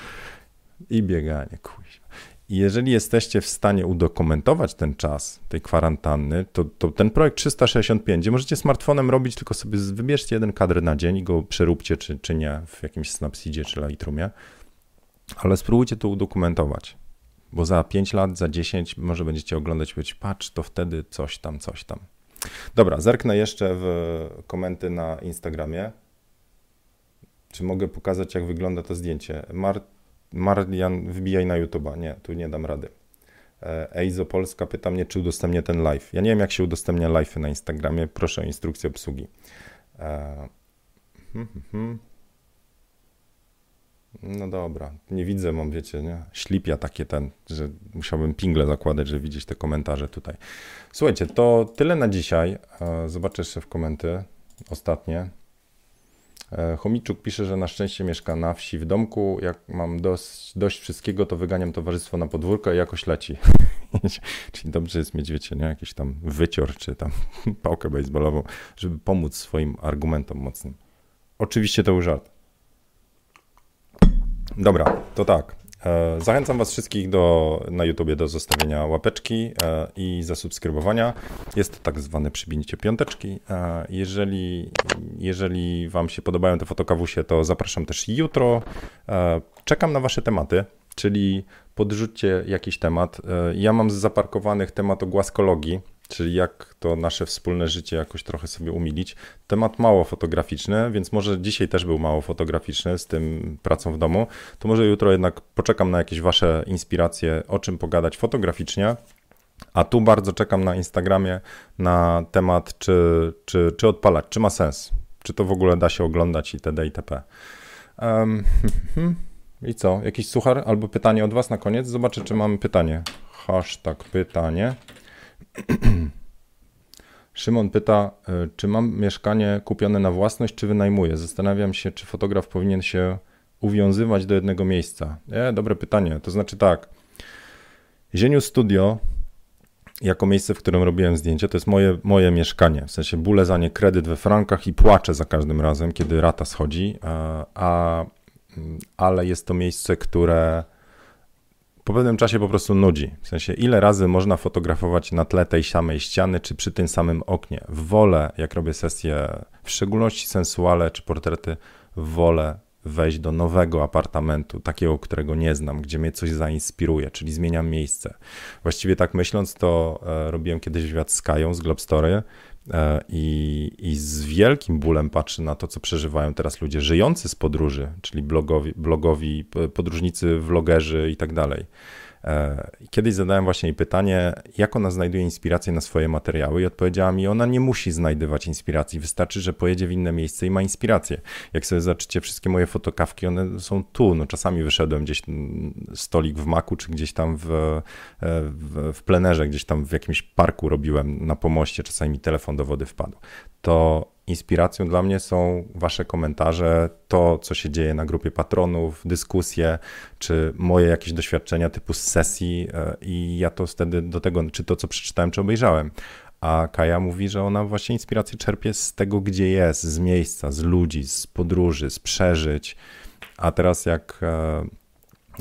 i bieganie, kuźwa. Jeżeli jesteście w stanie udokumentować ten czas tej kwarantanny, to, to, ten projekt 365, gdzie możecie smartfonem robić, tylko sobie wybierzcie jeden kadr na dzień i go przeróbcie, czy, czy nie, w jakimś Snapseedzie czy Lightroomie, ale spróbujcie to udokumentować. Bo za 5 lat, za 10 może będziecie oglądać i powiedzieć, patrz, to wtedy coś tam, coś tam. Dobra, zerknę jeszcze w komenty na Instagramie. Czy mogę pokazać, jak wygląda to zdjęcie? Mar Marian, wbijaj na YouTube'a. Nie, tu nie dam rady. E, Eizo Polska pyta mnie, czy udostępnię ten live. Ja nie wiem, jak się udostępnia live na Instagramie. Proszę o instrukcję obsługi. E, hmm, hmm, hmm. No dobra, nie widzę, mam wiecie, nie? Ślipia takie ten, że musiałbym pingle zakładać, żeby widzieć te komentarze tutaj. Słuchajcie, to tyle na dzisiaj. E, zobaczę jeszcze w komenty ostatnie. E, Chomiczuk pisze, że na szczęście mieszka na wsi w domku. Jak mam dość, dość wszystkiego, to wyganiam towarzystwo na podwórko i jakoś leci. Czyli dobrze jest mieć, wiecie, nie? jakiś tam wycior czy tam pałkę baseballową, żeby pomóc swoim argumentom mocnym. Oczywiście to był żart. Dobra, to tak. E, zachęcam Was wszystkich do, na YouTubie do zostawienia łapeczki e, i zasubskrybowania. Jest to tak zwane przybicie piąteczki. E, jeżeli, jeżeli Wam się podobają te fotokawusie, to zapraszam też jutro. Czekam na Wasze tematy, czyli podrzućcie jakiś temat. Ja mam z zaparkowanych temat o głaskologii czyli jak to nasze wspólne życie jakoś trochę sobie umilić. Temat mało fotograficzny, więc może dzisiaj też był mało fotograficzny z tym pracą w domu, to może jutro jednak poczekam na jakieś wasze inspiracje, o czym pogadać fotograficznie. A tu bardzo czekam na Instagramie na temat, czy, czy, czy odpalać, czy ma sens, czy to w ogóle da się oglądać itd. itp. Um, I co? Jakiś suchar albo pytanie od Was na koniec? Zobaczę, czy mamy pytanie. Hashtag pytanie. Szymon pyta, e, czy mam mieszkanie kupione na własność, czy wynajmuję? Zastanawiam się, czy fotograf powinien się uwiązywać do jednego miejsca. E, dobre pytanie. To znaczy tak. Zieniu Studio, jako miejsce, w którym robiłem zdjęcia, to jest moje, moje mieszkanie. W sensie bóle za nie kredyt we frankach i płaczę za każdym razem, kiedy rata schodzi, a, a ale jest to miejsce, które po pewnym czasie po prostu nudzi. W sensie, ile razy można fotografować na tle tej samej ściany, czy przy tym samym oknie. Wolę, jak robię sesje, w szczególności sensuale czy portrety, wolę wejść do nowego apartamentu, takiego, którego nie znam, gdzie mnie coś zainspiruje, czyli zmieniam miejsce. Właściwie tak myśląc, to e, robiłem kiedyś wywiad z Kają z Globstory i, i z wielkim bólem patrzę na to, co przeżywają teraz ludzie żyjący z podróży, czyli blogowi, blogowi podróżnicy, vlogerzy i tak dalej. E, kiedyś zadałem właśnie jej pytanie, jak ona znajduje inspirację na swoje materiały, i odpowiedziała mi, ona nie musi znajdywać inspiracji, wystarczy, że pojedzie w inne miejsce i ma inspirację. Jak sobie zobaczycie, wszystkie moje fotokawki, one są tu. No, czasami wyszedłem gdzieś stolik w maku, czy gdzieś tam w, e, w, w plenerze, gdzieś tam w jakimś parku robiłem na pomoście, czasami mi telefon do wody wpadł. To inspiracją dla mnie są Wasze komentarze, to co się dzieje na grupie patronów, dyskusje, czy moje jakieś doświadczenia typu z sesji e, i ja to wtedy do tego, czy to co przeczytałem, czy obejrzałem. A Kaja mówi, że ona właśnie inspirację czerpie z tego, gdzie jest, z miejsca, z ludzi, z podróży, z przeżyć. A teraz jak e,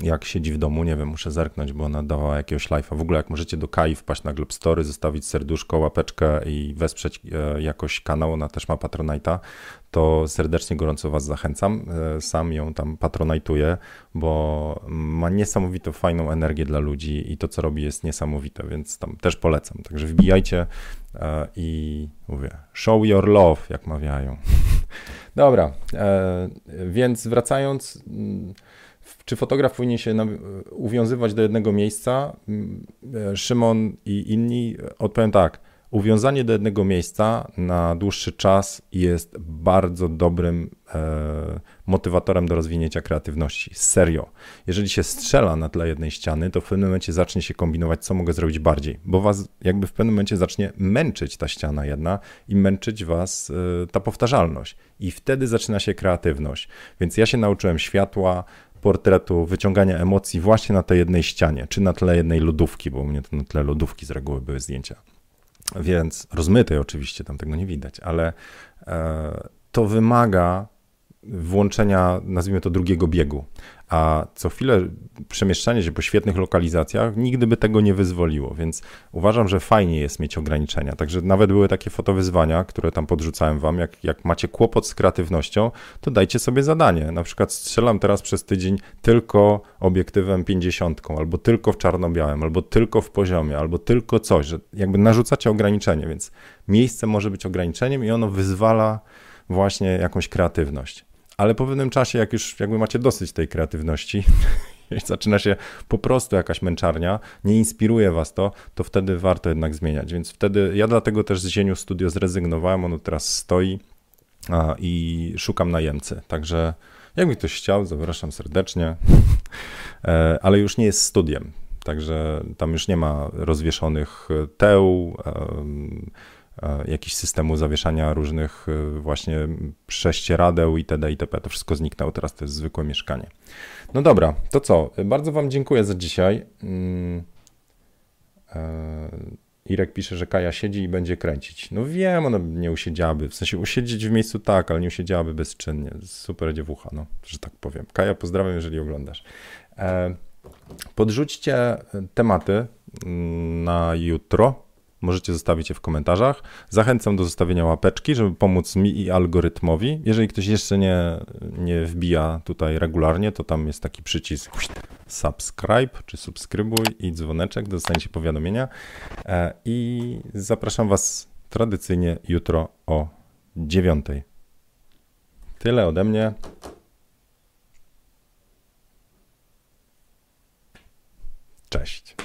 jak siedzi w domu, nie wiem, muszę zerknąć, bo ona dała jakiegoś live'a. W ogóle jak możecie do Kai wpaść na Globstory, zostawić serduszko, łapeczkę i wesprzeć e, jakoś kanał, ona też ma Patronite'a, to serdecznie, gorąco Was zachęcam. E, sam ją tam patronajtuję, bo ma niesamowitą, fajną energię dla ludzi i to, co robi jest niesamowite, więc tam też polecam. Także wbijajcie e, i mówię, show your love, jak mawiają. Dobra, więc wracając mm, czy fotograf powinien się uwiązywać do jednego miejsca? Mm, e, Szymon i inni odpowiem tak. Uwiązanie do jednego miejsca na dłuższy czas jest bardzo dobrym e, motywatorem do rozwinięcia kreatywności. Serio. Jeżeli się strzela na tle jednej ściany, to w pewnym momencie zacznie się kombinować, co mogę zrobić bardziej, bo was jakby w pewnym momencie zacznie męczyć ta ściana jedna i męczyć was e, ta powtarzalność. I wtedy zaczyna się kreatywność. Więc ja się nauczyłem światła, portretu, wyciągania emocji właśnie na tej jednej ścianie, czy na tle jednej lodówki, bo u mnie to na tle lodówki z reguły były zdjęcia. Więc rozmytej oczywiście, tam tego nie widać, ale e, to wymaga włączenia, nazwijmy to, drugiego biegu. A co chwilę przemieszczanie się po świetnych lokalizacjach nigdy by tego nie wyzwoliło, więc uważam, że fajnie jest mieć ograniczenia. Także nawet były takie fotowyzwania, które tam podrzucałem wam. Jak, jak macie kłopot z kreatywnością, to dajcie sobie zadanie. Na przykład strzelam teraz przez tydzień tylko obiektywem 50, albo tylko w czarno-białym, albo tylko w poziomie, albo tylko coś, że jakby narzucacie ograniczenie, więc miejsce może być ograniczeniem i ono wyzwala właśnie jakąś kreatywność ale po pewnym czasie, jak już jakby macie dosyć tej kreatywności, zaczyna się po prostu jakaś męczarnia, nie inspiruje was to, to wtedy warto jednak zmieniać. Więc wtedy ja dlatego też z Zieniu Studio zrezygnowałem, ono teraz stoi a, i szukam najemcy. Także jakby ktoś chciał, zapraszam serdecznie, e, ale już nie jest studiem. Także tam już nie ma rozwieszonych teł, E, jakiś systemu zawieszania różnych e, właśnie prześcieradeł itd. itp. To wszystko zniknęło, teraz to jest zwykłe mieszkanie. No dobra, to co? Bardzo Wam dziękuję za dzisiaj. Mm, e, Irek pisze, że Kaja siedzi i będzie kręcić. No wiem, ona nie usiedziałaby, w sensie usiedzieć w miejscu tak, ale nie usiedziałaby bezczynnie. Super dziewucha, no, że tak powiem. Kaja, pozdrawiam, jeżeli oglądasz. Podrzućcie tematy mm, na jutro, Możecie zostawić je w komentarzach. Zachęcam do zostawienia łapeczki, żeby pomóc mi i algorytmowi. Jeżeli ktoś jeszcze nie, nie wbija tutaj regularnie, to tam jest taki przycisk subscribe czy subskrybuj i dzwoneczek, dostaniecie powiadomienia. E, I zapraszam Was tradycyjnie jutro o dziewiątej. Tyle ode mnie. Cześć.